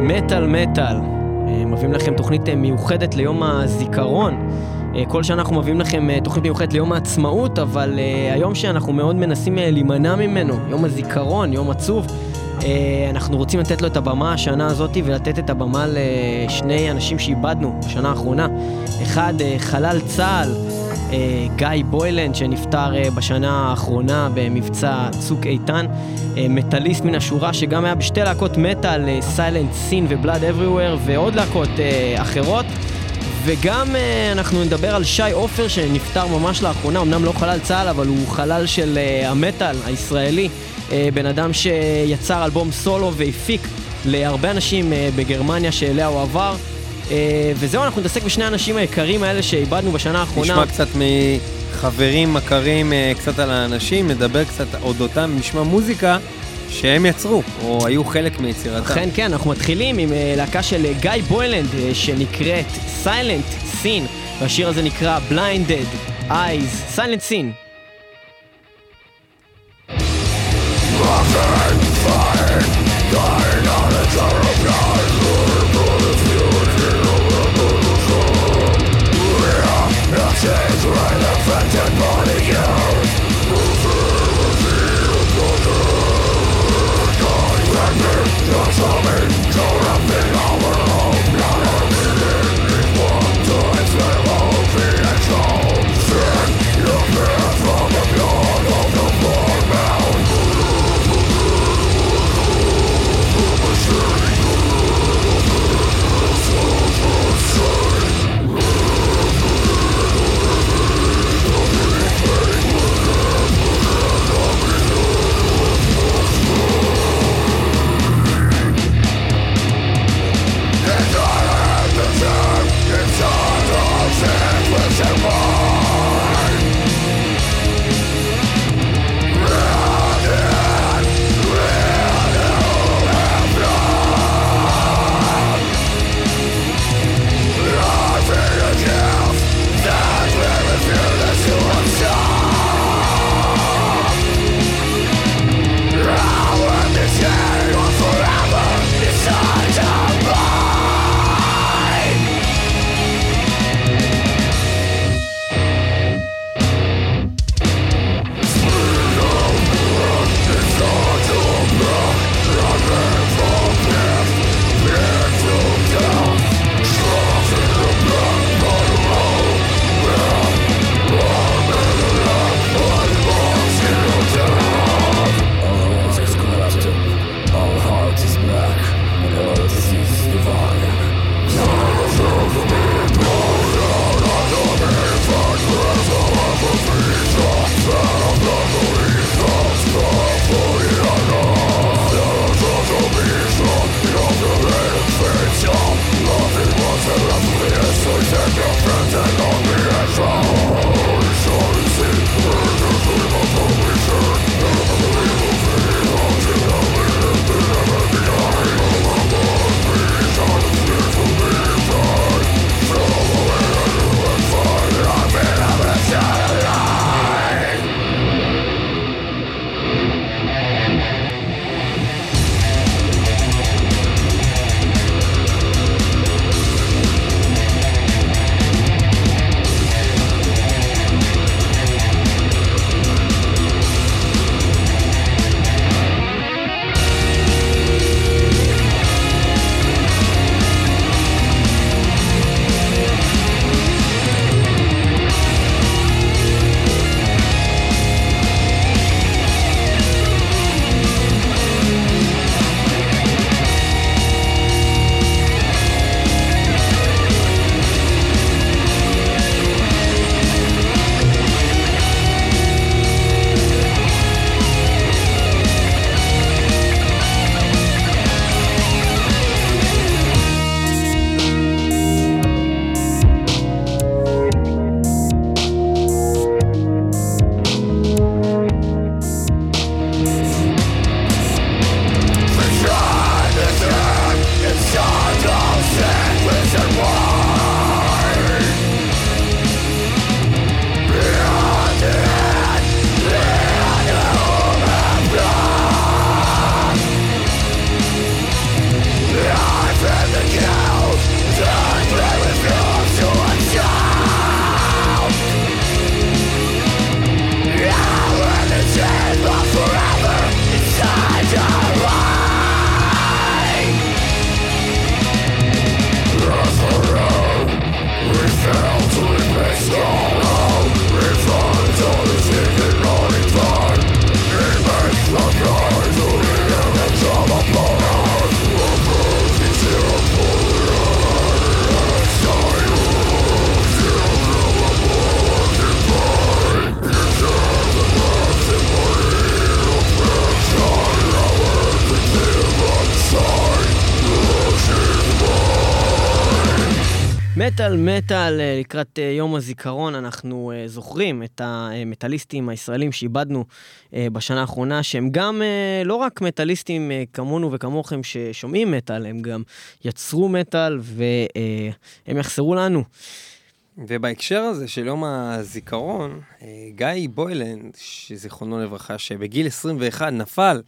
מטאל מטאל. אה, מביאים לכם תוכנית אה, מיוחדת ליום הזיכרון. אה, כל שנה אנחנו מביאים לכם תוכנית מיוחדת ליום העצמאות, אבל היום שאנחנו מאוד מנסים להימנע ממנו, יום הזיכרון, יום עצוב, אנחנו רוצים לתת לו את הבמה השנה הזאת ולתת את הבמה לשני אנשים שאיבדנו בשנה האחרונה. אחד, חלל צה"ל. אה, גיא בוילנד שנפטר אה, בשנה האחרונה במבצע צוק איתן, אה, מטאליסט מן השורה שגם היה בשתי להקות מטאל, סיילנט סין ובלאד אבריוור ועוד להקות אחרות. וגם אנחנו נדבר על שי עופר שנפטר ממש לאחרונה, אמנם לא חלל צה"ל, אבל הוא חלל של המטאל הישראלי, בן אדם שיצר אלבום סולו והפיק להרבה אנשים בגרמניה שאליה הוא עבר. אה, וזהו, אנחנו נתעסק בשני האנשים היקרים האלה שאיבדנו בשנה האחרונה. נשמע קצת מחברים, מכרים, אה, קצת על האנשים, נדבר קצת אודותם, נשמע מוזיקה שהם יצרו, או היו חלק מיצירתם. אכן כן, אנחנו מתחילים עם אה, להקה של גיא בוילנד, שנקראת Silent Sin, והשיר הזה נקרא Blinded Eyes, Silent Sin. Nothing fine, dying on a terrible change when affected by the youth Refuse to be a brother God, let me, not to me, מטאל מטאל, אה, לקראת אה, יום הזיכרון, אנחנו אה, זוכרים את המטאליסטים הישראלים שאיבדנו בשנה האחרונה, שהם גם לא רק מטאליסטים כמונו וכמוכם ששומעים מטאל, הם גם יצרו מטאל והם יחסרו לנו. ובהקשר הזה של יום הזיכרון, גיא בוילנד, שזיכרונו לברכה, שבגיל 21 נפל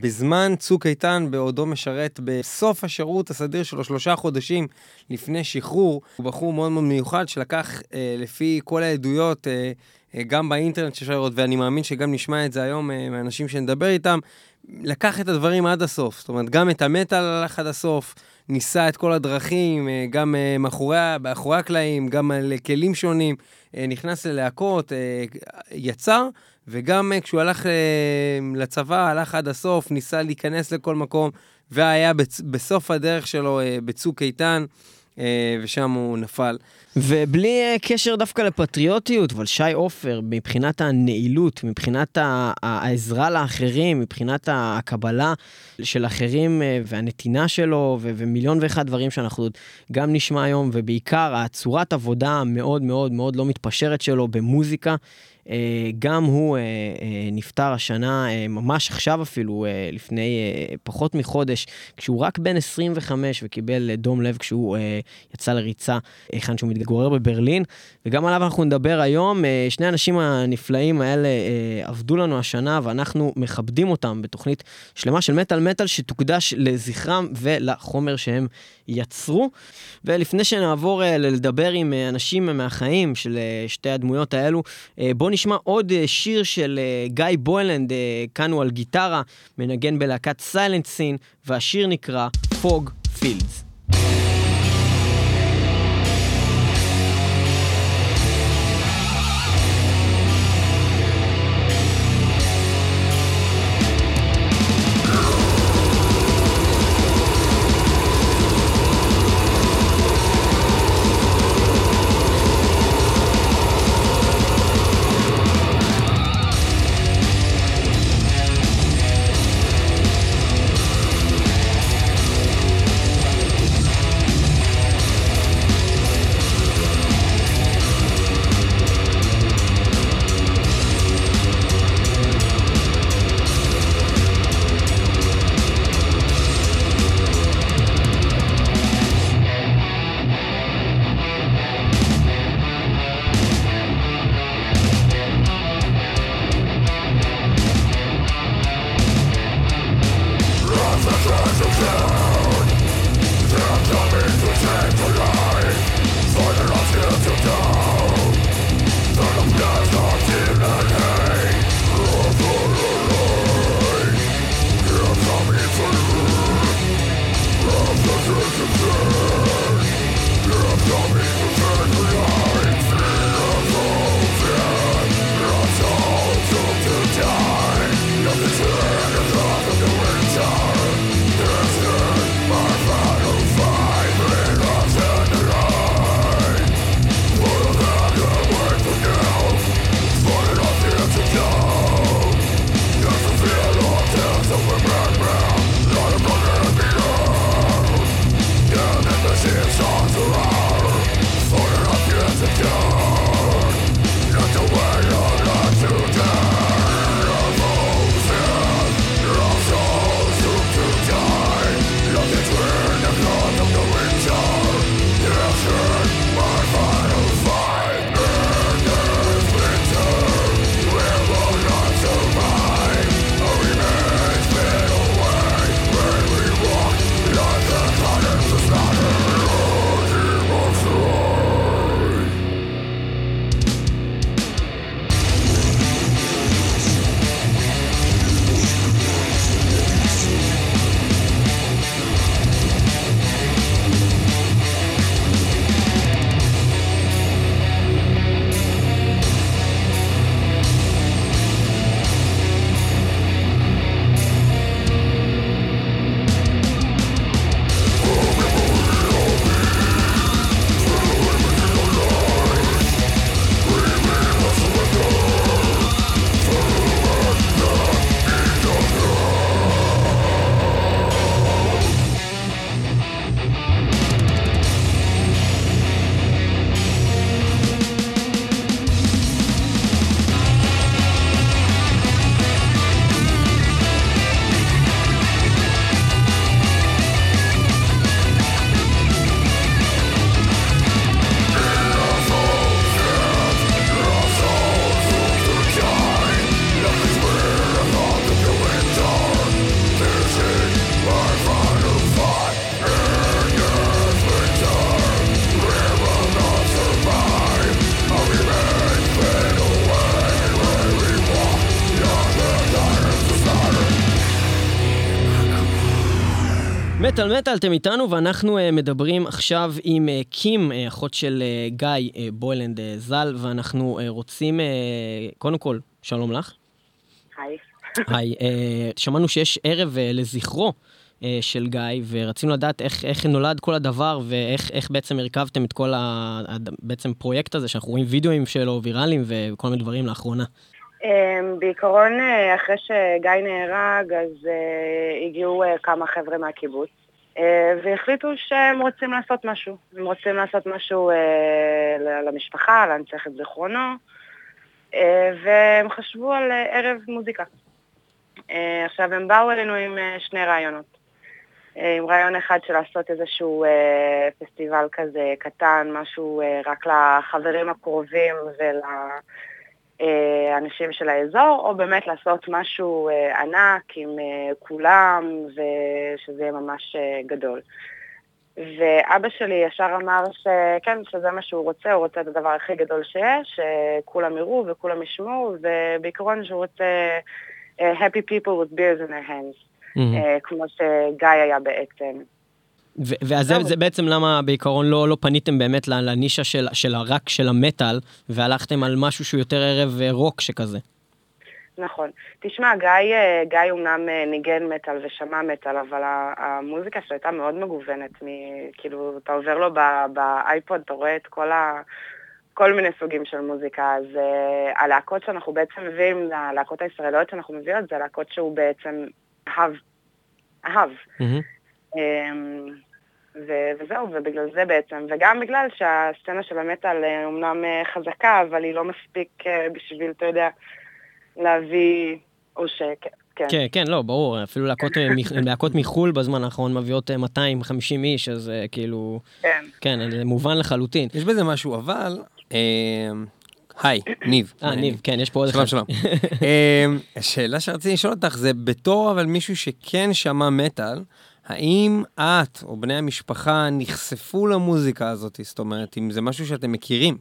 בזמן צוק איתן, בעודו משרת בסוף השירות הסדיר שלו, שלושה חודשים לפני שחרור, הוא בחור מאוד מאוד מיוחד שלקח, אה, לפי כל העדויות, אה, גם באינטרנט שאפשר לראות, ואני מאמין שגם נשמע את זה היום מאנשים שנדבר איתם, לקח את הדברים עד הסוף. זאת אומרת, גם את המטאל הלך עד הסוף, ניסה את כל הדרכים, גם מאחורי, מאחורי הקלעים, גם על כלים שונים, נכנס ללהקות, יצר. וגם אה, כשהוא הלך אה, לצבא, הלך עד הסוף, ניסה להיכנס לכל מקום, והיה בסוף הדרך שלו אה, בצוק איתן, ושם הוא נפל. ובלי קשר דווקא לפטריוטיות, אבל שי עופר, מבחינת הנעילות, מבחינת העזרה לאחרים, מבחינת הקבלה של אחרים והנתינה שלו, ומיליון ואחד דברים שאנחנו גם נשמע היום, ובעיקר הצורת עבודה המאוד מאוד מאוד לא מתפשרת שלו במוזיקה. אה, גם הוא אה, אה, נפטר השנה, ממש עכשיו אפילו, לפני פחות מחודש, כשהוא רק בן 25 וקיבל דום לב כשהוא יצא לריצה היכן שהוא מתגורר בברלין, וגם עליו אנחנו נדבר היום. שני האנשים הנפלאים האלה עבדו לנו השנה, ואנחנו מכבדים אותם בתוכנית שלמה של מטאל מטאל שתוקדש לזכרם ולחומר שהם יצרו. ולפני שנעבור לדבר עם אנשים מהחיים של שתי הדמויות האלו, בואו נשמע עוד אה, שיר של אה, גיא בוילנד, אה, כאן הוא על גיטרה, מנגן בלהקת Silent Sin, והשיר נקרא Fog Fields. מטאל מטאל, אתם איתנו, ואנחנו uh, מדברים עכשיו עם uh, קים, uh, אחות של uh, גיא uh, בוילנד uh, ז"ל, ואנחנו uh, רוצים, uh, קודם כל, שלום לך. היי. היי, uh, שמענו שיש ערב uh, לזכרו uh, של גיא, ורצינו לדעת איך, איך נולד כל הדבר, ואיך בעצם הרכבתם את כל ה... בעצם פרויקט הזה, שאנחנו רואים וידאוים שלו, ויראליים, וכל מיני דברים לאחרונה. Um, בעיקרון, אחרי שגיא נהרג, אז uh, הגיעו uh, כמה חבר'ה מהקיבוץ, והחליטו שהם רוצים לעשות משהו. הם רוצים לעשות משהו uh, למשפחה, להנצח את זיכרונו, uh, והם חשבו על ערב מוזיקה. עכשיו, הם באו אלינו עם שני רעיונות. עם רעיון אחד של לעשות איזשהו פסטיבל כזה קטן, משהו רק לחברים הקרובים ול... אה, אנשים של האזור, או באמת לעשות משהו אה, ענק עם אה, כולם, ושזה יהיה ממש גדול. ואבא שלי ישר אמר שכן, שזה מה שהוא רוצה, הוא רוצה את הדבר הכי גדול שיש, שכולם יראו וכולם ישמעו, ובעיקרון שהוא רוצה happy people with beers in their hands, mm-hmm. כמו שגיא היה בעצם. ואז זה, זה בעצם למה בעיקרון לא, לא פניתם באמת לנישה של, של הרק של המטאל, והלכתם על משהו שהוא יותר ערב אה, רוק שכזה. נכון. תשמע, גיא, אה, גיא אומנם אה, ניגן מטאל ושמע מטאל, אבל המוזיקה שלו הייתה מאוד מגוונת. מ, כאילו, אתה עובר לו באייפוד, אתה רואה את כל ה... כל מיני סוגים של מוזיקה, אז uh, הלהקות שאנחנו בעצם מביאים, הלהקות הישראליות שאנחנו מביאות, זה להקות שהוא בעצם אהב. אהב. Mm-hmm. Um, ו- וזהו, ובגלל זה בעצם, וגם בגלל שהסצנה של המטאל אה, אומנם אה, חזקה, אבל היא לא מספיק אה, בשביל, אתה יודע, להביא עושק. כן. כן, כן, לא, ברור, אפילו להקות, להקות מחו"ל בזמן האחרון מביאות 250 איש, אז כאילו... כן. כן, זה מובן לחלוטין. יש בזה משהו, אבל... היי, ניב. אה, ניב, כן, יש פה עוד אחד. שלום, שלום. השאלה שרציתי לשאול אותך זה, בתור אבל מישהו שכן שמע מטאל, האם את או בני המשפחה נחשפו למוזיקה הזאת? זאת אומרת, אם זה משהו שאתם מכירים.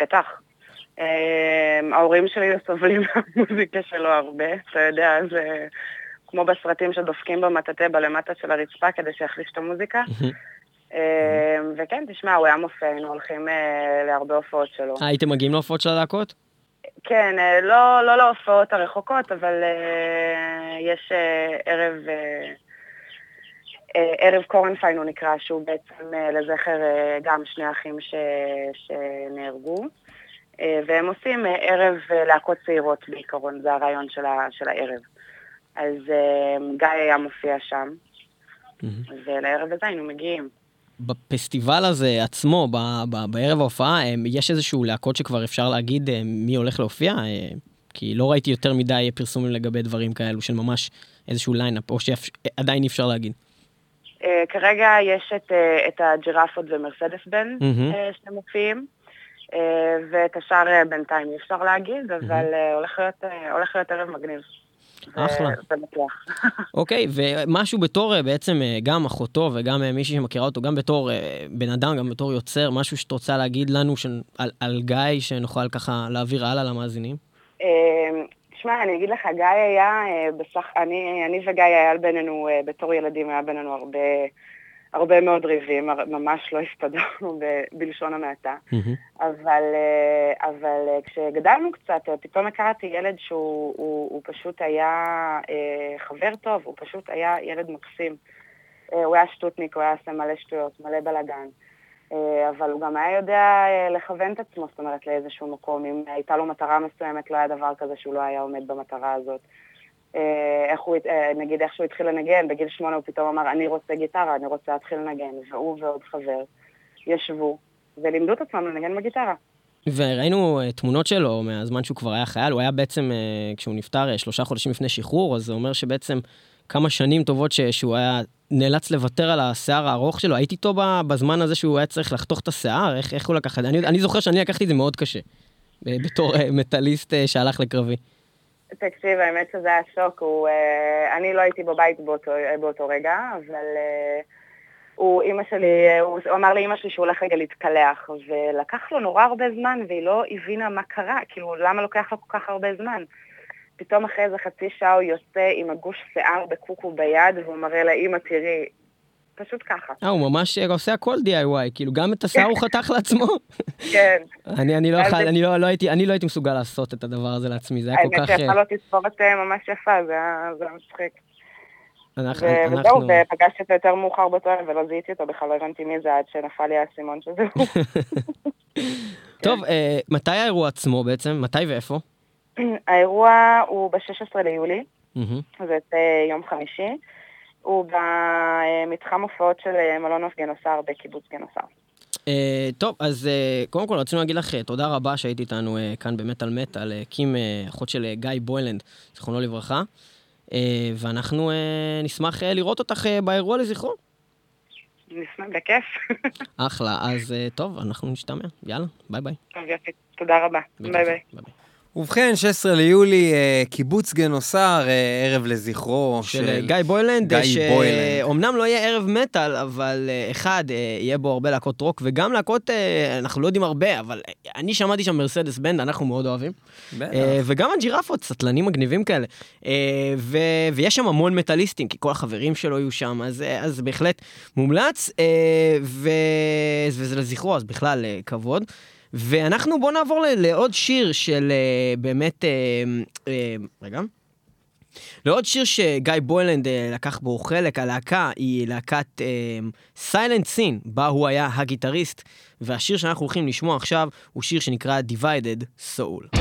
בטח. Um, ההורים שלי סובלים מהמוזיקה שלו הרבה, אתה יודע, זה כמו בסרטים שדופקים במטאטא בלמטה של הרצפה כדי שיחליש את המוזיקה. um, וכן, תשמע, הוא היה מופיע, היינו הולכים uh, להרבה הופעות שלו. הייתם מגיעים להופעות של הלהקות? כן, uh, לא, לא להופעות הרחוקות, אבל יש ערב... אה, ערב קורנפיין הוא נקרא, שהוא בעצם אה, לזכר אה, גם שני אחים ש... שנהרגו. והם עושים ערב להקות צעירות בעיקרון, זה הרעיון של, ה... של הערב. אז גיא היה מופיע שם, mm-hmm. ולערב הזה היינו מגיעים. בפסטיבל הזה עצמו, ב... ב... בערב ההופעה, יש איזשהו להקות שכבר אפשר להגיד מי הולך להופיע? כי לא ראיתי יותר מדי פרסומים לגבי דברים כאלו של ממש איזשהו ליינאפ, או שעדיין אי אפשר להגיד. אה, כרגע יש את, אה, את הג'ירפות ומרסדס בנד ממ-הממ. אה, שמופיעים, אה, ואת השאר אה, בינתיים אי אפשר להגיד, ממ-הממ. אבל אה, הולך, להיות, אה, הולך להיות ערב מגניב. אחלה. אוקיי, ומשהו בתור בעצם גם אחותו וגם מישהי שמכירה אותו, גם בתור בן אדם, גם בתור יוצר, משהו שאת רוצה להגיד לנו. על, על גיא, שנוכל ככה להעביר הלאה למאזינים? תשמע, אני אגיד לך, גיא היה אה, בסך, אני, אני וגיא היה בינינו, אה, בתור ילדים היה בינינו הרבה, הרבה מאוד ריבים, ממש לא הסתדרנו בלשון המעטה. Mm-hmm. אבל, אה, אבל כשגדלנו קצת, פתאום הכרתי ילד שהוא הוא, הוא פשוט היה חבר טוב, הוא פשוט היה ילד מקסים. הוא היה שטוטניק, הוא היה עושה מלא שטויות, מלא בלאגן. אה, אבל הוא גם היה יודע אה, לכוון את עצמו, זאת אומרת, לאיזשהו מקום. אם הייתה לו מטרה מסוימת, לא היה דבר כזה שהוא לא היה עומד במטרה הזאת. אה, איך הוא, נגיד איך שהוא התחיל לנגן, בגיל שמונה הוא פתאום אמר, אני רוצה גיטרה, אני רוצה להתחיל לנגן. והוא ועוד חבר ישבו ולימדו את עצמם לנגן בגיטרה. וראינו תמונות שלו מהזמן שהוא כבר היה חייל, הוא היה בעצם, כשהוא נפטר שלושה חודשים לפני שחרור, אז זה אומר שבעצם כמה שנים טובות שהוא היה נאלץ לוותר על השיער הארוך שלו, הייתי איתו בזמן הזה שהוא היה צריך לחתוך את השיער, איך, איך הוא לקח את זה? אני, אני זוכר שאני לקחתי את זה מאוד קשה, בתור אה, מטאליסט אה, שהלך לקרבי. תקשיב, האמת שזה היה שוק, הוא, אה, אני לא הייתי בבית באותו, באותו רגע, אבל הוא, אימא שלי, הוא, הוא אמר לאימא שלי שהוא הולך רגע להתקלח, ולקח לו נורא הרבה זמן, והיא לא הבינה מה קרה, כאילו, למה לוקח לו כל כך הרבה זמן. פתאום אחרי איזה חצי שעה הוא יוצא עם הגוש שיער בקוקו ביד, והוא מראה לאימא, תראי, פשוט ככה. אה, הוא ממש אה, עושה הכל DIY, כאילו גם את השיער הוא חתך לעצמו. כן. אני, אני, לא, זה- אני, לא, לא הייתי, אני לא הייתי מסוגל לעשות את הדבר הזה לעצמי, זה היה כל האמת כך... שיצא לו תספורת אה, ממש יפה, זה היה זה. אנחנו, אנחנו, וזהו, ופגשתי אותו יותר מאוחר באותו ערב ולא זיהיתי אותו בכלל, לא הבנתי מי זה עד שנפל לי האסימון שזה הוא. טוב, אה, מתי האירוע עצמו בעצם? מתי ואיפה? האירוע הוא ב-16 ליולי, מהמם. זה יום חמישי. הוא במתחם הופעות של אה, מלון אוף גנוסר בקיבוץ גנוסר. אה, טוב, אז אה, קודם כל רצינו להגיד לך תודה רבה שהיית איתנו אה, כאן במטאל מטאל, אה, קים, אחות של גיא בוילנד, זיכרונו לברכה. ואנחנו נשמח לראות אותך באירוע לזכרו. נשמח, בכיף. אחלה, אז טוב, אנחנו נשתמע. יאללה, ביי ביי. טוב, יופי. תודה רבה. ביי ביי. ביי. ובכן, 16 ליולי, אה, קיבוץ גנוסר, אה, ערב לזכרו של אה, גיא בוילנד, גיא בוילנד. שאומנם לא יהיה ערב מטאל, אבל אחד, יהיה בו הרבה להקות רוק, וגם להקות, אנחנו לא יודעים הרבה, אבל אני שמעתי שם מרסדס בנד, אנחנו מאוד אוהבים. בטח. וגם הג'ירפות, סטלנים מגניבים כאלה. ו- ויש שם המון מטאליסטים, כי כל החברים שלו יהיו שם, אז, אז בהחלט מומלץ, ו- וזה לזכרו, אז בכלל כבוד. ואנחנו, בואו נעבור לעוד שיר של אה, באמת, אה, אה, רגע. לעוד שיר שגיא בוילנד לקח בו חלק, הלהקה היא להקת סיילנט סין, בה הוא היה הגיטריסט, והשיר שאנחנו הולכים לשמוע עכשיו הוא שיר שנקרא Divided Soul.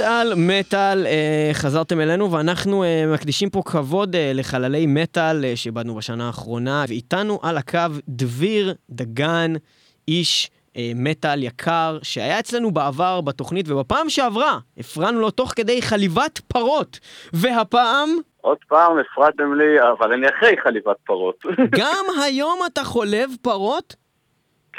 מטאל, מטאל, אה, חזרתם אלינו ואנחנו אה, מקדישים פה כבוד אה, לחללי מטאל אה, שאיבדנו בשנה האחרונה, ואיתנו על הקו דביר דגן, איש אה, מטאל יקר, שהיה אצלנו בעבר בתוכנית, ובפעם שעברה הפרענו לו תוך כדי חליבת פרות, והפעם... עוד פעם הפרעתם לי, אבל אני אחרי חליבת פרות. גם היום אתה חולב פרות?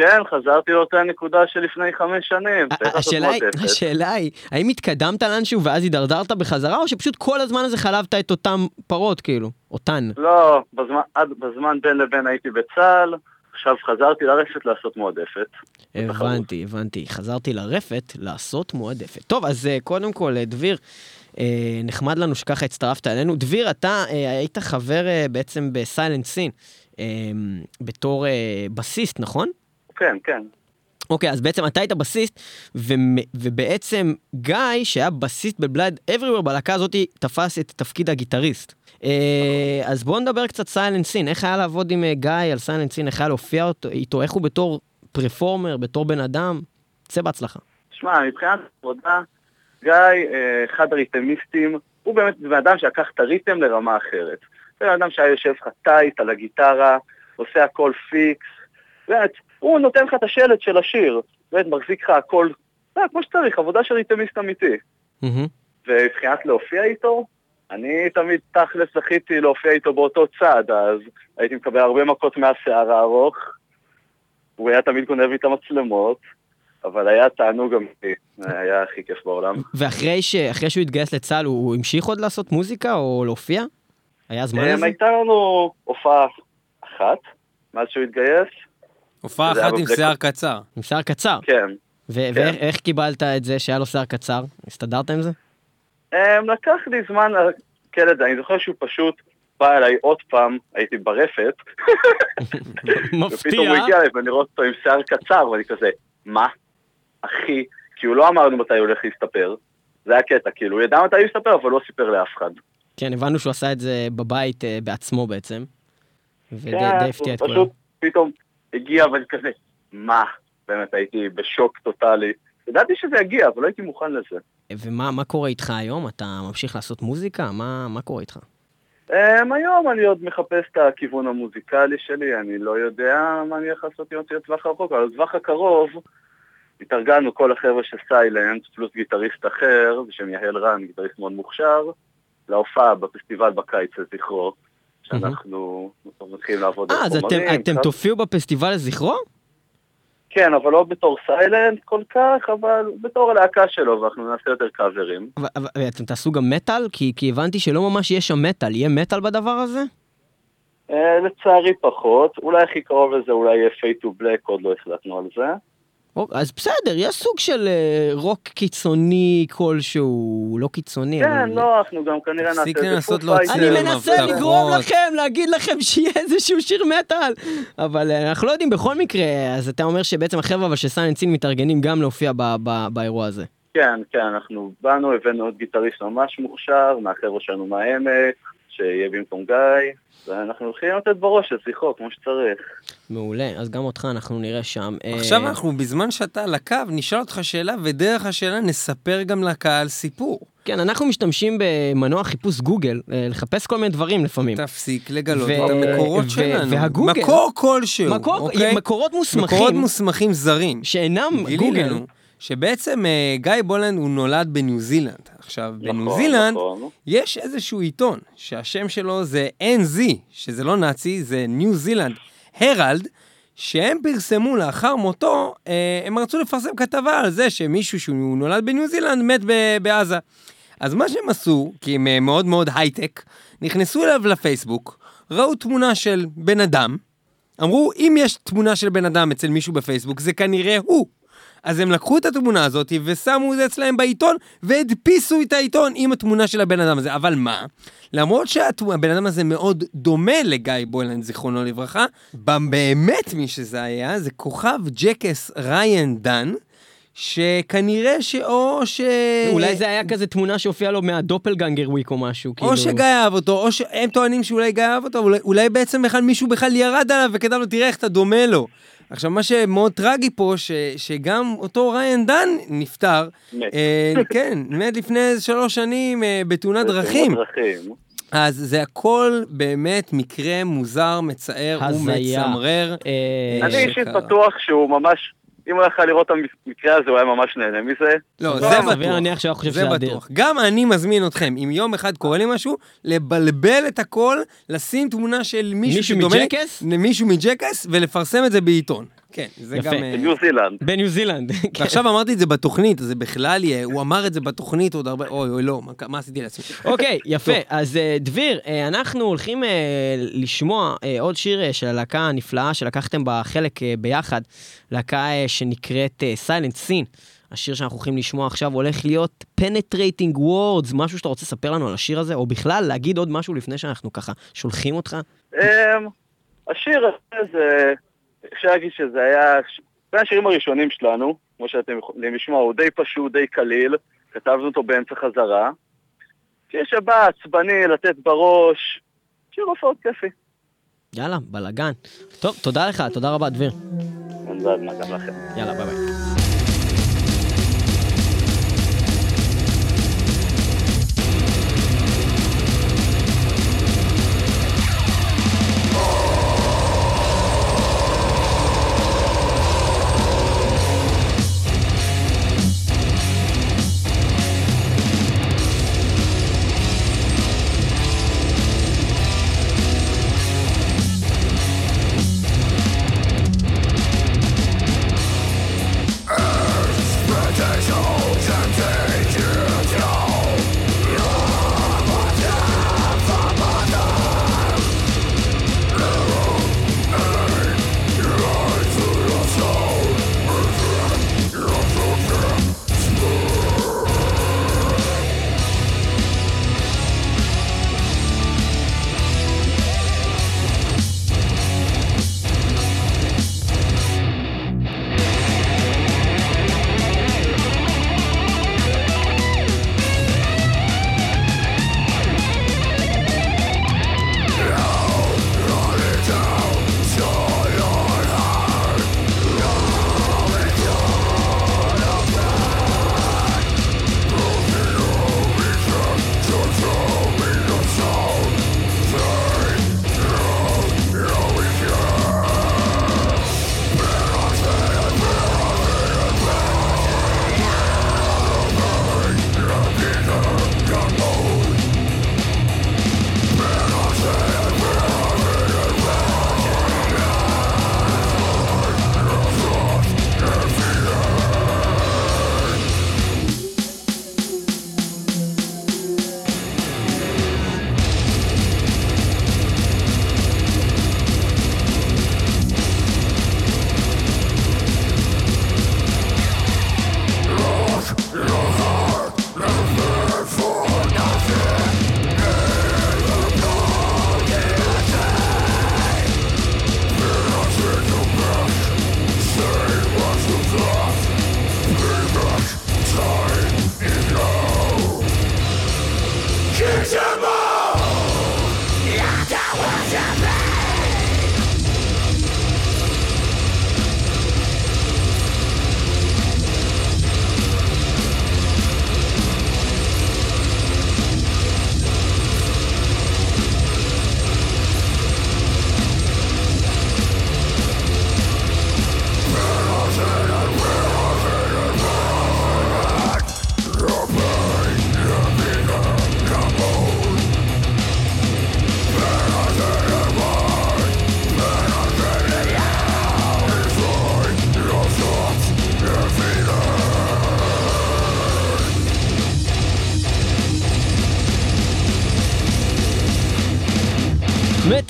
כן, חזרתי לאותה נקודה שלפני חמש שנים. השאלה היא. השאלה היא, האם התקדמת לאנשהו ואז הידרדרת בחזרה, או שפשוט כל הזמן הזה חלבת את אותם פרות, כאילו? אותן. לא, בזמן, עד, בזמן בין לבין הייתי בצה"ל, עכשיו חזרתי לרשת לעשות מועדפת. הבנתי, הבנתי. חזרתי לרפת לעשות מועדפת. טוב, אז אה, קודם כל, אה, דביר, אה, נחמד לנו שככה הצטרפת אלינו. דביר, אתה אה, היית חבר אה, בעצם בסיילנט סין, אה, בתור אה, בסיסט, נכון? כן, כן. אוקיי, אז בעצם אתה היית בסיסט, ובעצם גיא, שהיה בסיסט ב Blood Everywhere, בלהקה הזאת תפס את תפקיד הגיטריסט. אה, אז בואו נדבר קצת Silent Sin, איך היה לעבוד עם אה, גיא על Silent Sin, איך היה להופיע אותו- איתו, איך הוא בתור performer, בתור בן אדם? צא בהצלחה. שמע, מבחינת עבודה, גיא, אה, אחד הריתמיסטים, הוא באמת בן אדם שלקח את ה rhythm לרמה אחרת. זה בן אדם שהיה יושב לך tight על הגיטרה, עושה הכל פיקס, באמת, הוא נותן לך את השלט של השיר, באמת, מחזיק לך הכל, זה כמו שצריך, עבודה של ריתמיסט אמיתי. ומבחינת להופיע איתו, אני תמיד תכלס זכיתי להופיע איתו באותו צד, אז הייתי מקבל הרבה מכות מהשיער הארוך, הוא היה תמיד גונב לי את המצלמות, אבל היה תענוג אמיתי, היה הכי כיף בעולם. ואחרי ש- שהוא התגייס לצה"ל, הוא המשיך עוד לעשות מוזיקה או להופיע? היה זמן לזה? הייתה לנו הופעה אחת, מאז שהוא התגייס, הופעה אחת עם שיער קצר. עם שיער קצר. כן. ו- ואיך איך קיבלת את זה שהיה לו שיער קצר? הסתדרת עם זה? אמ, לקח לי זמן לעכל את זה, אני זוכר שהוא פשוט בא אליי עוד פעם, הייתי ברפת, ופתאום מפתיע. הוא הגיע אליי ואני רואה אותו עם שיער קצר, ואני כזה, מה? אחי, כי הוא לא אמר לנו מתי הוא הולך להסתפר. זה היה קטע, כאילו, הוא ידע מתי הוא יסתפר, אבל לא סיפר לאף אחד. כן, הבנו שהוא עשה את זה בבית אה, בעצמו בעצם. ודי כן, די הפתיע את הוא כולם. פשוט פתאום הגיע ואני כזה, מה? באמת הייתי בשוק טוטאלי. ידעתי שזה יגיע, אבל לא הייתי מוכן לזה. ומה מה קורה איתך היום? אתה ממשיך לעשות מוזיקה? מה מה קורה איתך? Um, היום אני עוד מחפש את הכיוון המוזיקלי שלי, אני לא יודע מה אני הולך לעשות עם אותי לטווח הרחוק, אבל לטווח הקרוב התארגנו כל החבר'ה של Silent, פלוס גיטריסט אחר, בשם יהל רן, גיטריסט מאוד מוכשר, להופעה בפסטיבל בקיץ לזכרו, שאנחנו מתחילים לעבוד על אה, אז אתם- חומרים. אתם. תופיעו בפסטיבל לזכרו? כן, אבל לא בתור Silent כל כך, אבל בתור הלהקה שלו, ואנחנו נעשה יותר קאברים. ואתם תעשו גם מטאל? כי כי הבנתי שלא ממש יש שם מטאל. יהיה מטאל בדבר הזה? אה, לצערי פחות, אולי הכי קרוב לזה אולי יהיה to Black, עוד לא החלטנו על זה. או- אז בסדר, יש סוג של אה, רוק קיצוני כלשהו, לא קיצוני, כן, אבל... לא, אנחנו גם כנראה נעשה את זה לנסות להוציא פייטר. אני מנסה. לגרום לכם, להגיד לכם שיהיה איזשהו שיר מטאל, אבל אה, אנחנו לא יודעים בכל מקרה, אז אתה אומר שבעצם החבר'ה אבל של סיינט סין מתארגנים גם להופיע ב- ב- באירוע הזה. כן, כן, אנחנו באנו, הבאנו עוד גיטריסט ממש מוכשר, מהחבר'ה שלנו מהעמק, שיהיה במקום גיא, ואנחנו הולכים לתת בראש לשיחו, כמו שצריך. מעולה, אז גם אותך אנחנו נראה שם. אה, עכשיו אנחנו, בזמן שאתה על הקו, נשאל אותך שאלה, ודרך השאלה נספר גם לקהל סיפור. כן, אנחנו משתמשים במנוע חיפוש גוגל, אה, לחפש כל מיני דברים לפעמים. תפסיק לגלות ו- את המקורות ו- שלנו. והגוגל- מקור כלשהו, מקור, אוקיי? מקורות מוסמכים, מקורות מוסמכים זרים. שאינם גוגל, גילינו שבעצם אה, גיא בולנד הוא נולד בניו זילנד. עכשיו, בניו נכון, זילנד נכון. יש איזשהו עיתון שהשם שלו זה NZ, שזה לא נאצי, זה ניו זילנד הרלד, שהם פרסמו לאחר מותו, אה, הם רצו לפרסם כתבה על זה שמישהו שהוא נולד בניו זילנד מת ב- בעזה. אז מה שהם עשו, כי הם אה, מאוד מאוד הייטק, נכנסו אליו לפייסבוק, ראו תמונה של בן אדם, אמרו, אם יש תמונה של בן אדם אצל מישהו בפייסבוק, זה כנראה הוא. אז הם לקחו את התמונה הזאת ושמו את זה אצלהם בעיתון, והדפיסו את העיתון עם התמונה של הבן אדם הזה. אבל מה? למרות שהבן אדם הזה מאוד דומה לגיא בוילנד, זיכרונו לברכה, באמת מי שזה היה, זה כוכב Jackass ריאן דאן. שכנראה שאו ש... אולי זה היה כזה תמונה שהופיעה לו מה doppelganger week או משהו, או כאילו... שגיא אהב אותו, או שהם טוענים שאולי גיא אהב אותו, אולי, אולי בעצם בכלל מישהו בכלל ירד עליו וכתב לו, תראה איך אתה דומה לו. עכשיו, מה שמאוד טרגי פה, ש, שגם אותו ריאן דאן נפטר. מת. אה, כן, מת לפני שלוש שנים אה, בתאונת דרכים. דרכים. אז זה הכל באמת מקרה מוזר, מצער הזיה. ומצמרר. אה, אני אישית. בטוח שהוא ממש, אם הוא יכול לראות את המקרה הזה, הוא היה ממש נהנה מזה. לא, זה בטוח. זה. בטוח. גם אני מזמין אתכם, אם יום אחד קורה לי משהו, לבלבל את הכל, לשים תמונה של מישהו מישהו שדומה לי, מג'קס? מישהו מג'קס, ולפרסם את זה בעיתון. כן, זה יפה. גם... אה, בניו זילנד. בניו זילנד. כן. ועכשיו אמרתי את זה בתוכנית, זה בכלל יהיה, הוא אמר את זה בתוכנית עוד הרבה, אוי אוי לא, מה- מה עשיתי לעצמי? אוקיי, יפה. אז אה, דביר, אה, אנחנו הולכים לשמוע עוד שיר של הלהקה הנפלאה שלקחתם בה חלק ביחד, להקה שנקראת סיילנט סין. השיר שאנחנו הולכים לשמוע עכשיו הולך להיות Penetrating Words, משהו שאתה רוצה לספר לנו על השיר הזה, או בכלל להגיד עוד משהו לפני שאנחנו ככה שולחים אותך? אמ, השיר הזה, זה- אפשר להגיד שזה היה בין השירים הראשונים שלנו, כמו שאתם יכולים לשמוע, הוא די פשוט, די קליל, כתבנו אותו באמצע חזרה. שיר שבא עצבני, לתת בראש, שיר הופעות כיפי. יאללה, בלאגן. טוב, תודה לך, תודה רבה, דביר. יאללה, ביי ביי.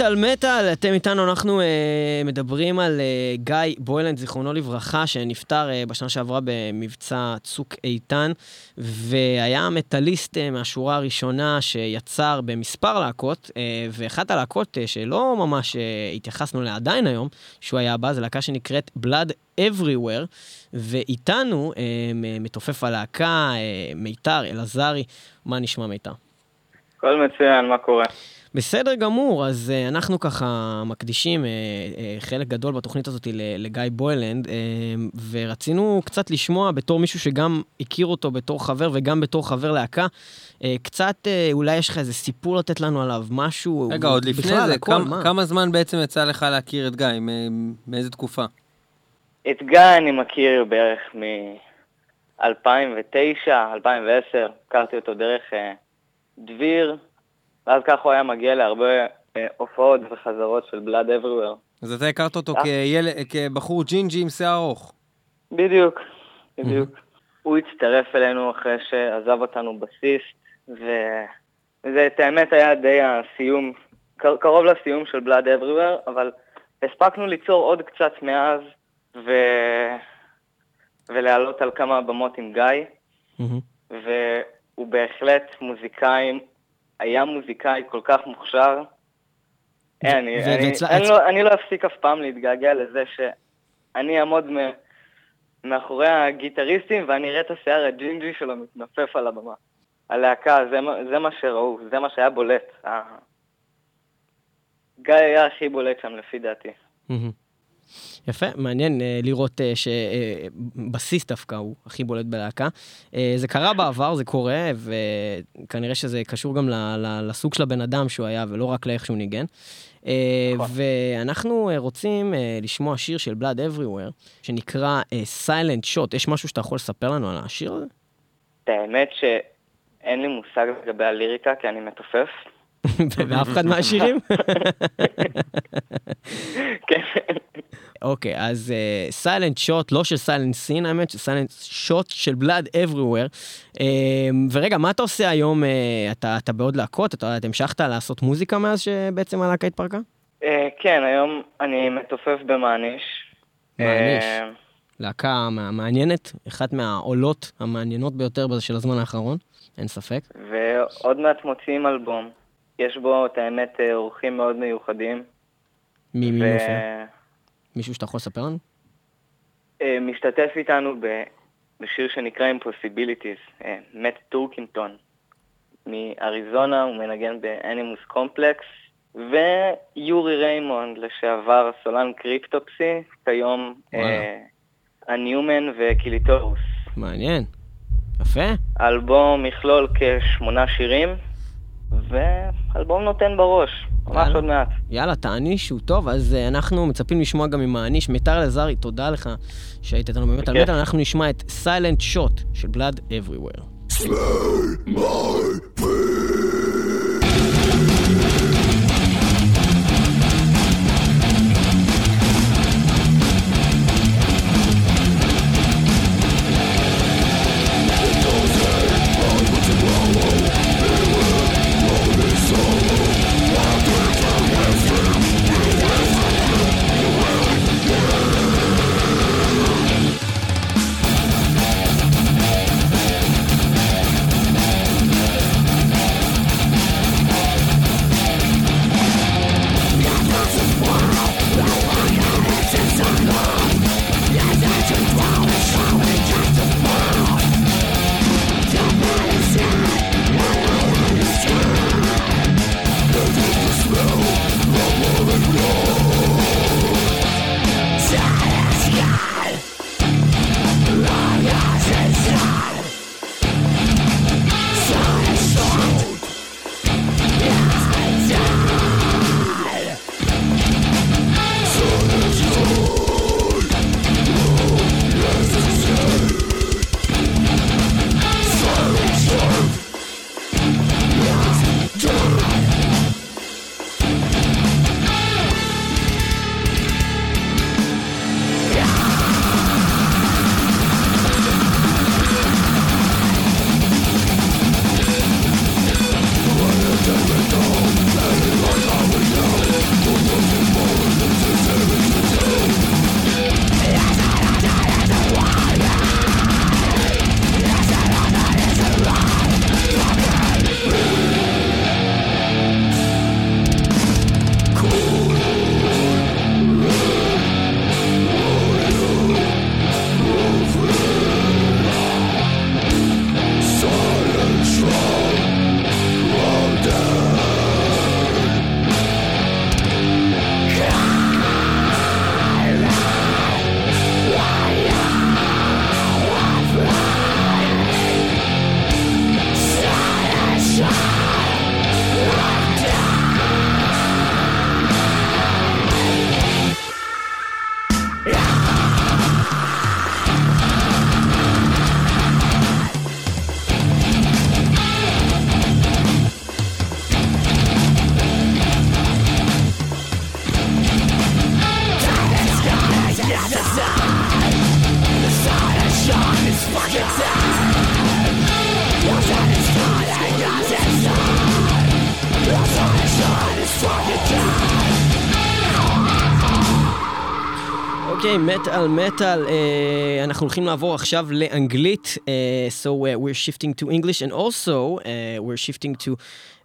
מטאל מטאל, אתם איתנו, אנחנו uh, מדברים על uh, גיא בוילנד, זיכרונו לברכה, שנפטר uh, בשנה שעברה במבצע צוק איתן, והיה מטאליסט uh, מהשורה הראשונה שיצר במספר להקות, uh, ואחת הלהקות uh, שלא ממש uh, התייחסנו אליה עדיין היום, שהוא היה בה, זו להקה שנקראת Blood Everywhere, ואיתנו uh, מתופף הלהקה, uh, מיתר אלעזרי, מה נשמע מיתר? הכל מצוין, מה קורה? בסדר גמור, אז uh, אנחנו ככה מקדישים uh, uh, חלק גדול בתוכנית הזאת לגיא בוילנד, uh, ורצינו קצת לשמוע בתור מישהו שגם הכיר אותו בתור חבר וגם בתור חבר להקה, uh, קצת, uh, אולי יש לך איזה סיפור לתת לנו עליו, משהו... רגע, עוד לפני זה, הכל, כמה, כמה זמן בעצם יצא לך להכיר את גיא? מאיזה תקופה? את גיא אני מכיר בערך מ-2009, 2010, הכרתי אותו דרך uh, דביר. ואז ככה הוא היה מגיע להרבה אה, הופעות וחזרות של בלאד אבריוור. אז אתה הכרת אותו אה? כבחור ג'ינג'י עם שיער ארוך. בדיוק, בדיוק. הוא הצטרף אלינו אחרי שעזב אותנו בסיסט, וזה, את האמת, היה די הסיום, קרוב לסיום של בלאד אבריוור, אבל הספקנו ליצור עוד קצת מאז, ו... ולעלות על כמה במות עם גיא, והוא בהחלט מוזיקאי היה מוזיקאי כל כך מוכשר. אני, אני, אני, לא, אני לא אפסיק אף פעם להתגעגע לזה שאני אעמוד מאחורי הגיטריסטים ואני אראה את השיער הג'ינג'י שלו מתנופף על הבמה. הלהקה, זה, זה מה שראו, זה מה שהיה בולט. גיא היה הכי בולט שם לפי דעתי. יפה, מעניין אה, לראות אה, שבסיס דווקא הוא הכי בולט בלהקה. אה, זה קרה בעבר, זה קורה, וכנראה שזה קשור גם לסוג של הבן אדם שהוא היה, ולא רק לאיך שהוא ניגן. נכון. ואנחנו רוצים לשמוע שיר של Blood Everywhere, שנקרא Silent Shot. יש משהו שאתה יכול לספר לנו על השיר הזה? האמת שאין לי מושג לגבי הליריקה, כי אני מתופף. ואף אחד מהשירים? כן. אוקיי, אז סיילנט uh, שוט, לא של סיילנט סין, האמת, סיילנט שוט של בלאד אבריוור. Uh, ורגע, מה אתה עושה היום? Uh, אתה, אתה בעוד להקות? אתה, אתה המשכת לעשות מוזיקה מאז שבעצם הלהקה התפרקה? Uh, כן, היום אני מתופף במעניש. מעניש. להקה מעניינת, אחת מהעולות המעניינות ביותר של הזמן האחרון, אין ספק. ועוד מעט מוציאים אלבום. יש בו, את האמת, אורחים מאוד מיוחדים. מי מי מופיע? מישהו שאתה יכול לספר לנו? אה, משתתף איתנו בשיר שנקרא Impossibilities, מאט אה, טורקינגטון מאריזונה, הוא מנגן ב Animus Complex, ויורי ריימונד, לשעבר סולן Cryptopsy, כיום הניומן וקיליטורוס. מעניין, יפה. אלבום מכלול כשמונה שירים, ואלבום נותן בראש. ממש עוד מעט. יאללה, תעניש, הוא טוב, אז uh, אנחנו מצפים לשמוע גם ממעניש. מיתר אלעזרי, תודה לך שהיית איתנו באמת על מטאל. אנחנו נשמע את סיילנט שוט של בלאד אבריוור. Slay my אוקיי, מטאל מטאל, אנחנו הולכים לעבור עכשיו לאנגלית, uh, so uh, we're shifting to English and also uh, we're shifting to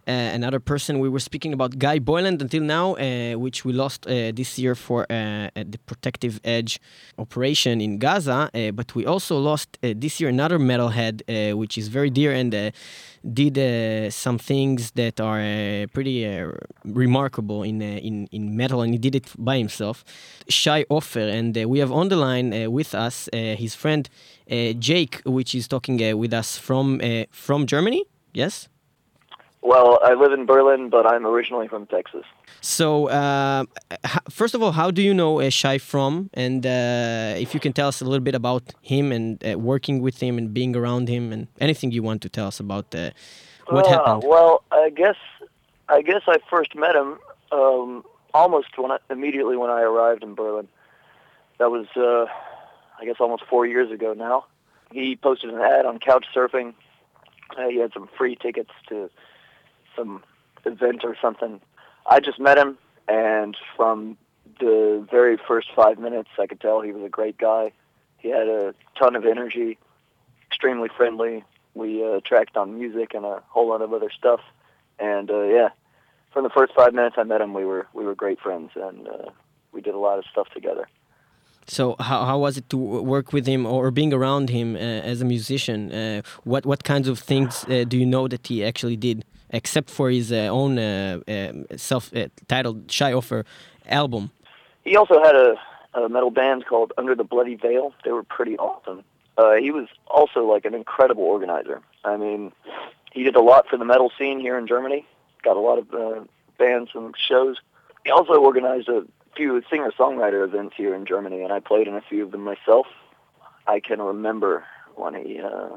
Uh, another person we were speaking about, Guy Boyland, until now, uh, which we lost uh, this year for the Protective Edge operation in Gaza. but we also lost this year another metalhead, which is very dear and did uh, some things that are uh, pretty uh, remarkable in, in, in metal, and he did it by himself. Shai Offer, and we have on the line with us his friend Jake, which is talking with us from from Germany. Yes. Well, I live in Berlin, but I'm originally from Texas. So, uh, first of all, how do you know uh, Shai from? And uh, if you can tell us a little bit about him and uh, working with him and being around him, and anything you want to tell us about uh, what uh, happened. Well, I guess I guess I first met him um, almost when I, immediately when I arrived in Berlin. That was, I guess, almost four years ago now. He posted an ad on Couchsurfing. he had some free tickets to some event or something. I just met him, and from the very first five minutes, I could tell he was a great guy. He had a ton of energy, extremely friendly. We uh, tracked on music and a whole lot of other stuff, and uh, yeah, from the first five minutes I met him, we were we were great friends, and uh, we did a lot of stuff together. So how, how was it to work with him or being around him uh, as a musician? Uh, what what kinds of things uh, do you know that he actually did? Except for his uh, own uh, um, self-titled uh, Shai Ofer album. He also had a, a, metal band called Under the Bloody Veil. They were pretty awesome. he was also like an incredible organizer. I mean, he did a lot for the metal scene here in Germany. Got a lot of uh, bands and shows. He also organized a few singer-songwriter events here in Germany, and I played in a few of them myself. I can remember when he uh,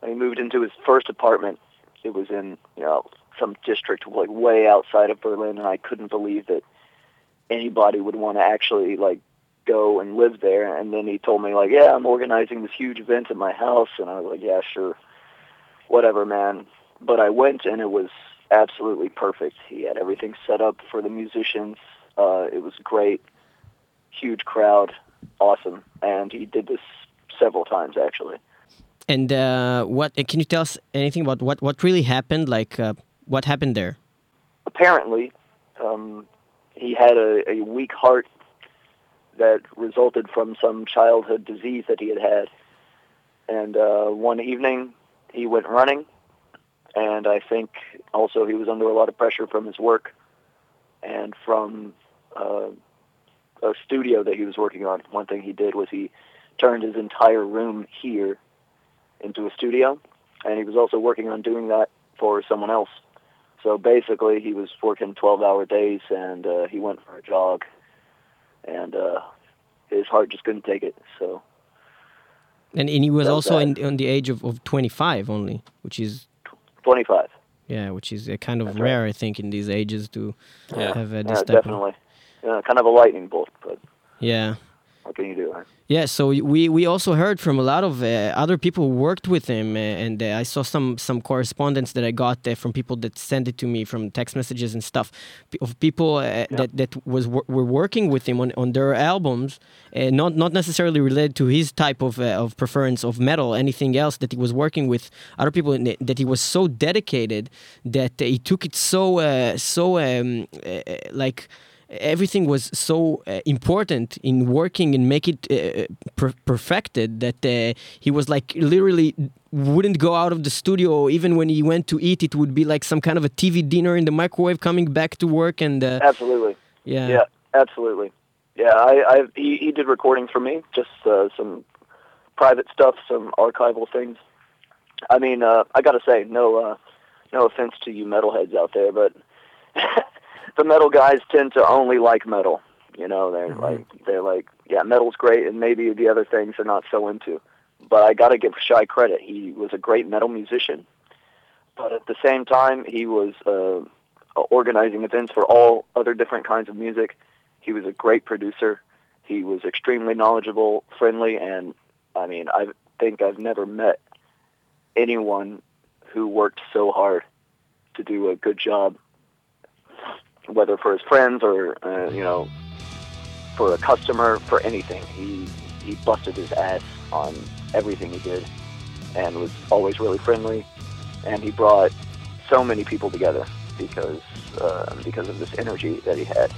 when he moved into his first apartment it was in you know some district like way outside of Berlin, and I couldn't believe that anybody would want to actually like go and live there. And then he told me like, yeah, I'm organizing this huge event at my house, and I was like, yeah, sure, whatever, man. But I went, and it was absolutely perfect. He had everything set up for the musicians. Uh, it was great, huge crowd, awesome, and he did this several times actually. And uh, what can you tell us anything about what, what really happened? Like, uh, what happened there? Apparently, um, he had a, a weak heart that resulted from some childhood disease that he had had. And uh, one evening, he went running, and I think also he was under a lot of pressure from his work and from uh, a studio that he was working on. One thing he did was he turned his entire room here into a studio, and he was also working on doing that for someone else. So basically, he was working 12-hour days, and uh, he went for a jog, and uh, his heart just couldn't take it. So. And, and he was also in, on the age of, of 25 only, which is 25. Yeah, which is a kind of That's rare, right. I think, in these ages to yeah. have uh, this yeah, definitely. Of... Yeah, kind of a lightning bolt, but. Yeah. What can you do? Yeah, so we, we also heard from a lot of uh, other people who worked with him, uh, and uh, I saw some some correspondence that I got uh, from people that sent it to me from text messages and stuff of people uh, yeah. that that was were working with him on, on their albums, uh, not not necessarily related to his type of of preference of metal, anything else that he was working with other people that he was so dedicated that he took it so so um, like everything was so uh, important in working and make it uh, per perfected that uh, he was like literally wouldn't go out of the studio. Even when he went to eat it would be like some kind of a tv dinner in the microwave coming back to work and uh, absolutely. Yeah. Yeah absolutely. Yeah i, I he, he did recording for me just uh, some private stuff some archival things. I mean uh, i gotta say no no offense to you metalheads out there but the metal guys tend to only like metal. You know, they're mm-hmm. like they're like, yeah, metal's great, and maybe the other things they're not so into. But I got to give Shai credit. He was a great metal musician, but at the same time, he was uh, organizing events for all other different kinds of music. He was a great producer. He was extremely knowledgeable, friendly, and I mean, I think I've never met anyone who worked so hard to do a good job whether for his friends or uh, you know for a customer, for anything. He he busted his ass on everything he did, and was always really friendly. And he brought so many people together because uh, because of this energy that he had.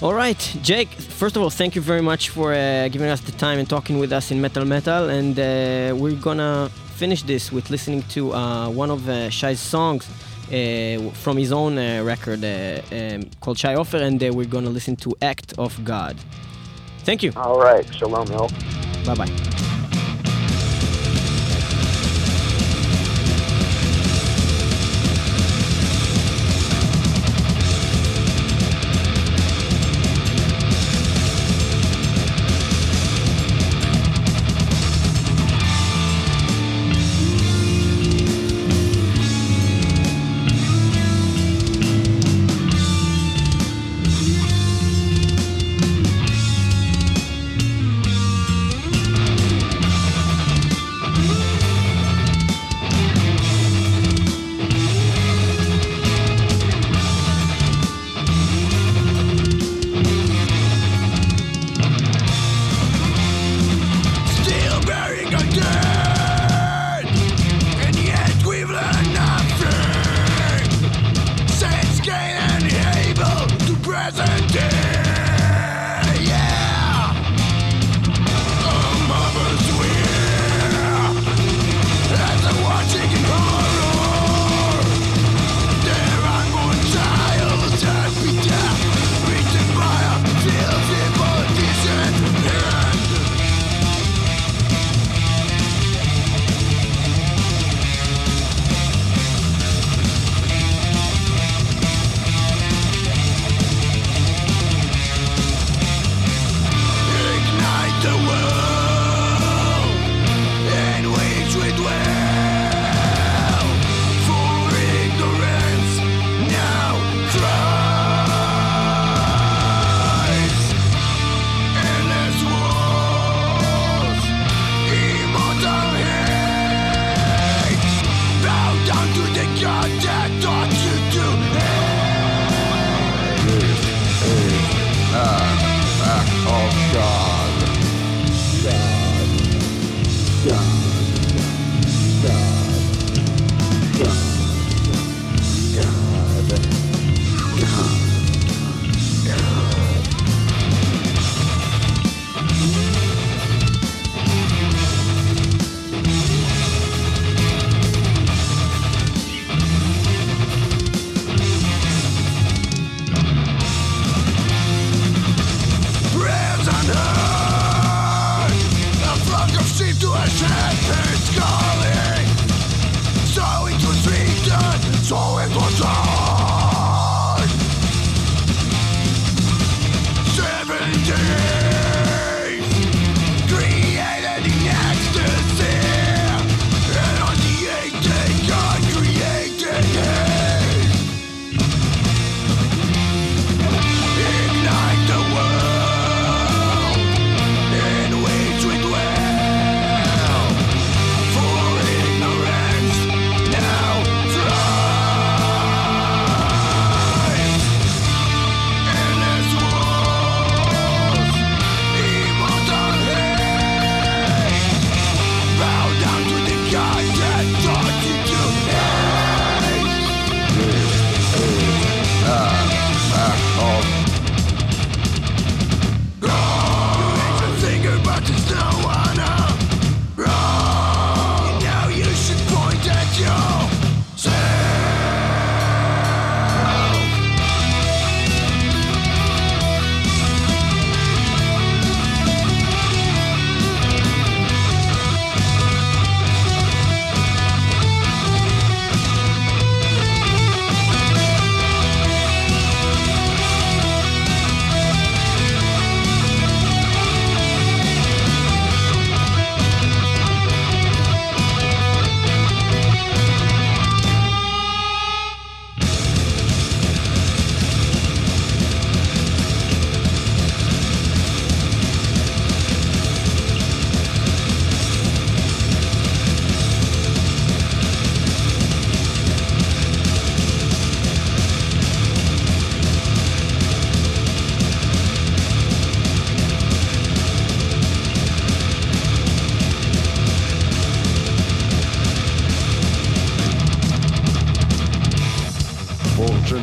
All right, Jake. First of all, thank you very much for uh, giving us the time and talking with us in Metal Metal, and uh, we're gonna finish this with listening to uh, one of uh, Shai's songs from his own uh, record um, called Shai Ofer, and we're gonna listen to "Act of God." Thank you. All right, shalom, y'all. Bye bye.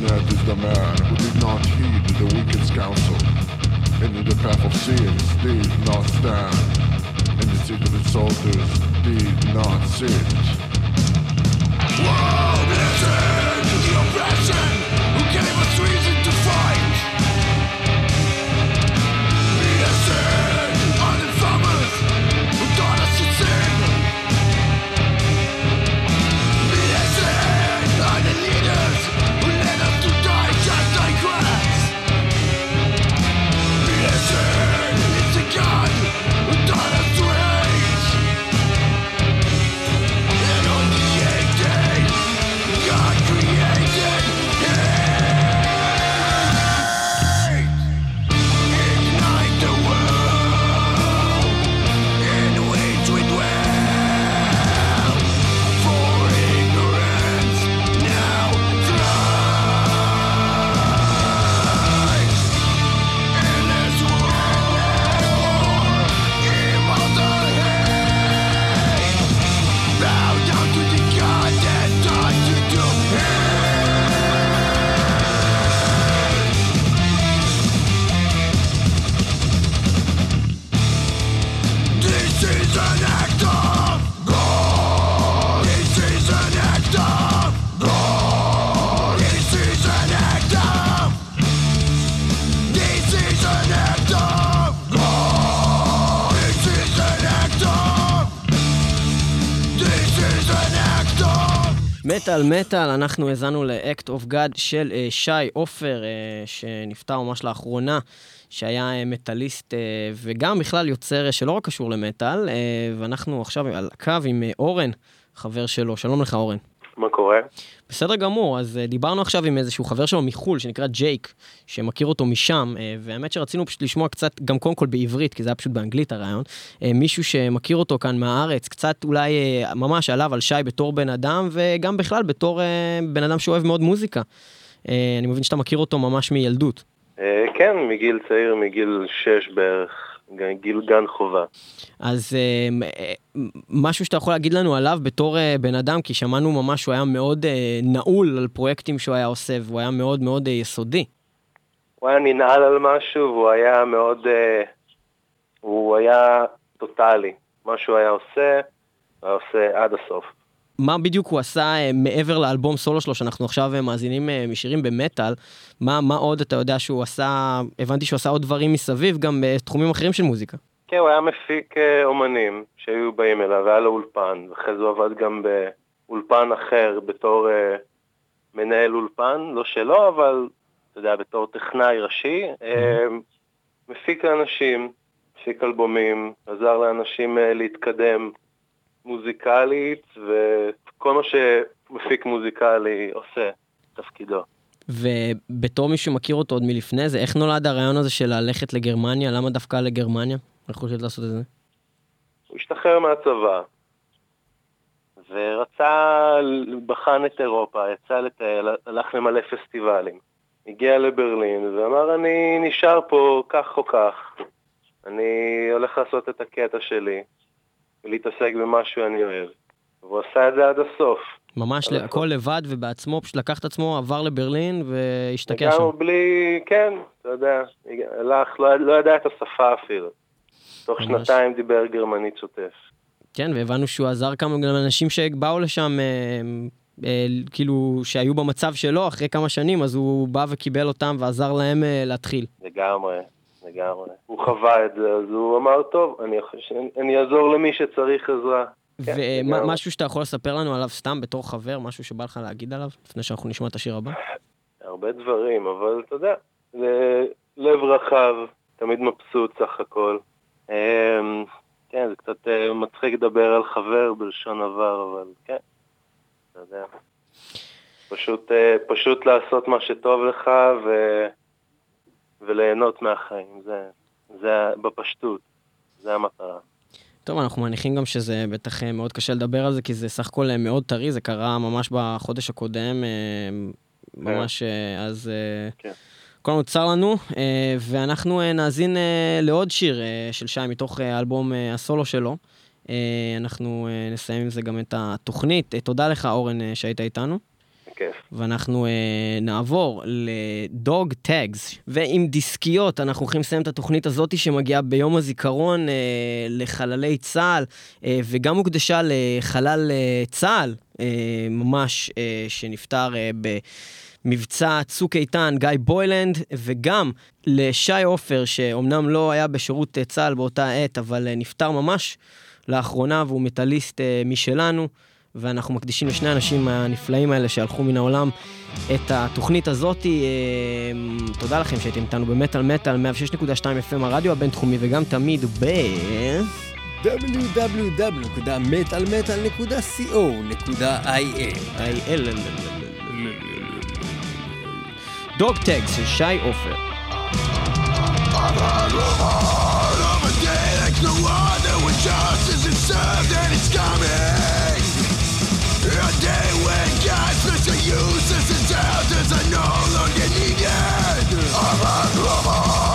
Sinned is the man who did not heed the wicked's counsel. And in the path of sin did not stand. And the seat of the soldiers did not sit. Woe be מטאל מטאל, אנחנו האזנו ל-Act of God של uh, שי עופר, uh, שנפטר ממש לאחרונה, שהיה uh, מטאליסט uh, וגם בכלל יוצר uh, שלא רק קשור למטאל, uh, ואנחנו עכשיו על הקו עם uh, אורן, חבר שלו. שלום לך אורן. מה קורה? בסדר גמור, אז uh, דיברנו עכשיו עם איזשהו חבר שלו מחו"ל, שנקרא ג'ייק, שמכיר אותו משם, uh, והאמת שרצינו פשוט לשמוע קצת, גם קודם כל בעברית, כי זה היה פשוט באנגלית הרעיון, uh, מישהו שמכיר אותו כאן מהארץ, קצת אולי ממש עליו על שי בתור בן אדם, וגם בכלל בתור בן אדם שאוהב מאוד מוזיקה. אני מבין שאתה מכיר אותו ממש מילדות. כן, מגיל צעיר, מגיל 6 בערך. גיל גן חובה. אז אה, משהו שאתה יכול להגיד לנו עליו בתור אה, בן אדם, כי שמענו ממש שהוא היה מאוד אה, נעול על פרויקטים שהוא היה עושה, והוא היה מאוד מאוד יסודי. הוא היה ננעל על משהו, והוא היה מאוד... הוא היה טוטאלי. מה שהוא היה עושה, הוא היה עושה עד הסוף. מה בדיוק הוא עשה אה, מעבר לאלבום סולו שלו, שאנחנו עכשיו אה, מאזינים אה, משירים במטאל, מה, מה עוד אתה יודע שהוא עשה, הבנתי שהוא עשה עוד דברים מסביב, גם בתחומים אחרים של מוזיקה. כן, הוא היה מפיק אומנים שהיו באים אליו, והיה לו אולפן, ואחרי זה הוא עבד גם באולפן אחר בתור מנהל אולפן, לא שלו, אבל, אתה יודע, בתור טכנאי ראשי. מפיק לאנשים, מפיק אלבומים, עזר לאנשים להתקדם. מוזיקלית, וכל מה שמפיק מוזיקלי עושה, תפקידו. ובתור מישהו מכיר אותו עוד מלפני זה, איך נולד הרעיון הזה של ללכת לגרמניה? למה דווקא לגרמניה? איך חושבת לעשות את זה? הוא השתחרר מהצבא, ורצה, בחן את אירופה, יצא לטייל, הלך למלא פסטיבלים. הגיע לברלין ואמר, אני נשאר פה כך או כך, אני הולך לעשות את הקטע שלי. ולהתעסק במה שאני אוהב. והוא עשה את זה עד הסוף. ממש הכל לבד ובעצמו, פשוט לקח את עצמו, עבר לברלין והשתקע שם. גם בלי, כן, אתה יודע, הלך, לא, לא ידע את השפה אפילו. תוך ממש. שנתיים דיבר גרמנית שוטף. כן, והבנו שהוא עזר כמה גם אנשים שבאו לשם, אה, אה, כאילו, שהיו במצב שלו אחרי כמה שנים, אז הוא בא וקיבל אותם ועזר להם אה, להתחיל. לגמרי. לגמרי. הוא חווה את זה, אז הוא אמר, טוב, אני, אני אעזור למי שצריך עזרה. ומשהו שאתה יכול לספר לנו עליו סתם בתור חבר, משהו שבא לך להגיד עליו, לפני שאנחנו נשמע את השיר הבא? הרבה דברים, אבל אתה יודע, זה לב רחב, תמיד מבסוט סך הכל. אמ, כן, זה קצת אה, מצחיק לדבר על חבר בלשון עבר, אבל כן, אתה יודע. פשוט, אה, פשוט לעשות מה שטוב לך, ו... וליהנות מהחיים, זה, זה בפשטות, זה המטרה. טוב, אנחנו מניחים גם שזה בטח אה, מאוד קשה לדבר על זה, כי זה סך הכל אה, מאוד טרי, זה קרה ממש בחודש הקודם, אה, כן. ממש אז... כן. כל הזמן צר לנו, ואנחנו נאזין לעוד שיר של שי מתוך האלבום הסולו שלו. אנחנו נסיים עם זה גם את התוכנית. תודה לך, אורן, שהיית איתנו. בכיף. ואנחנו אה, נעבור לדוג טאגס, ועם דיסקיות אנחנו הולכים לסיים את התוכנית הזאת שמגיעה ביום הזיכרון אה, לחללי צה"ל, אה, וגם הוקדשה לחלל אה, צה"ל, אה, ממש, אה, שנפטר אה, ב... מבצע צוק איתן, גיא בוילנד, וגם לשי עופר, שאומנם לא היה בשירות אה, צה"ל באותה עת, אבל אה, נפטר ממש לאחרונה, והוא מטאליסט אה, משלנו. ואנחנו מקדישים לשני האנשים הנפלאים האלה שהלכו מן העולם את התוכנית הזאת. תודה לכם שהייתם איתנו במטאל מטאל 106.2 FM הרדיו הבינתחומי וגם תמיד ב... www.metalmetal.co.il דוג טקס של שי עופר. justice is served and it's coming a day when gas missing uses and doubt is no longer needed. I'm unlovable.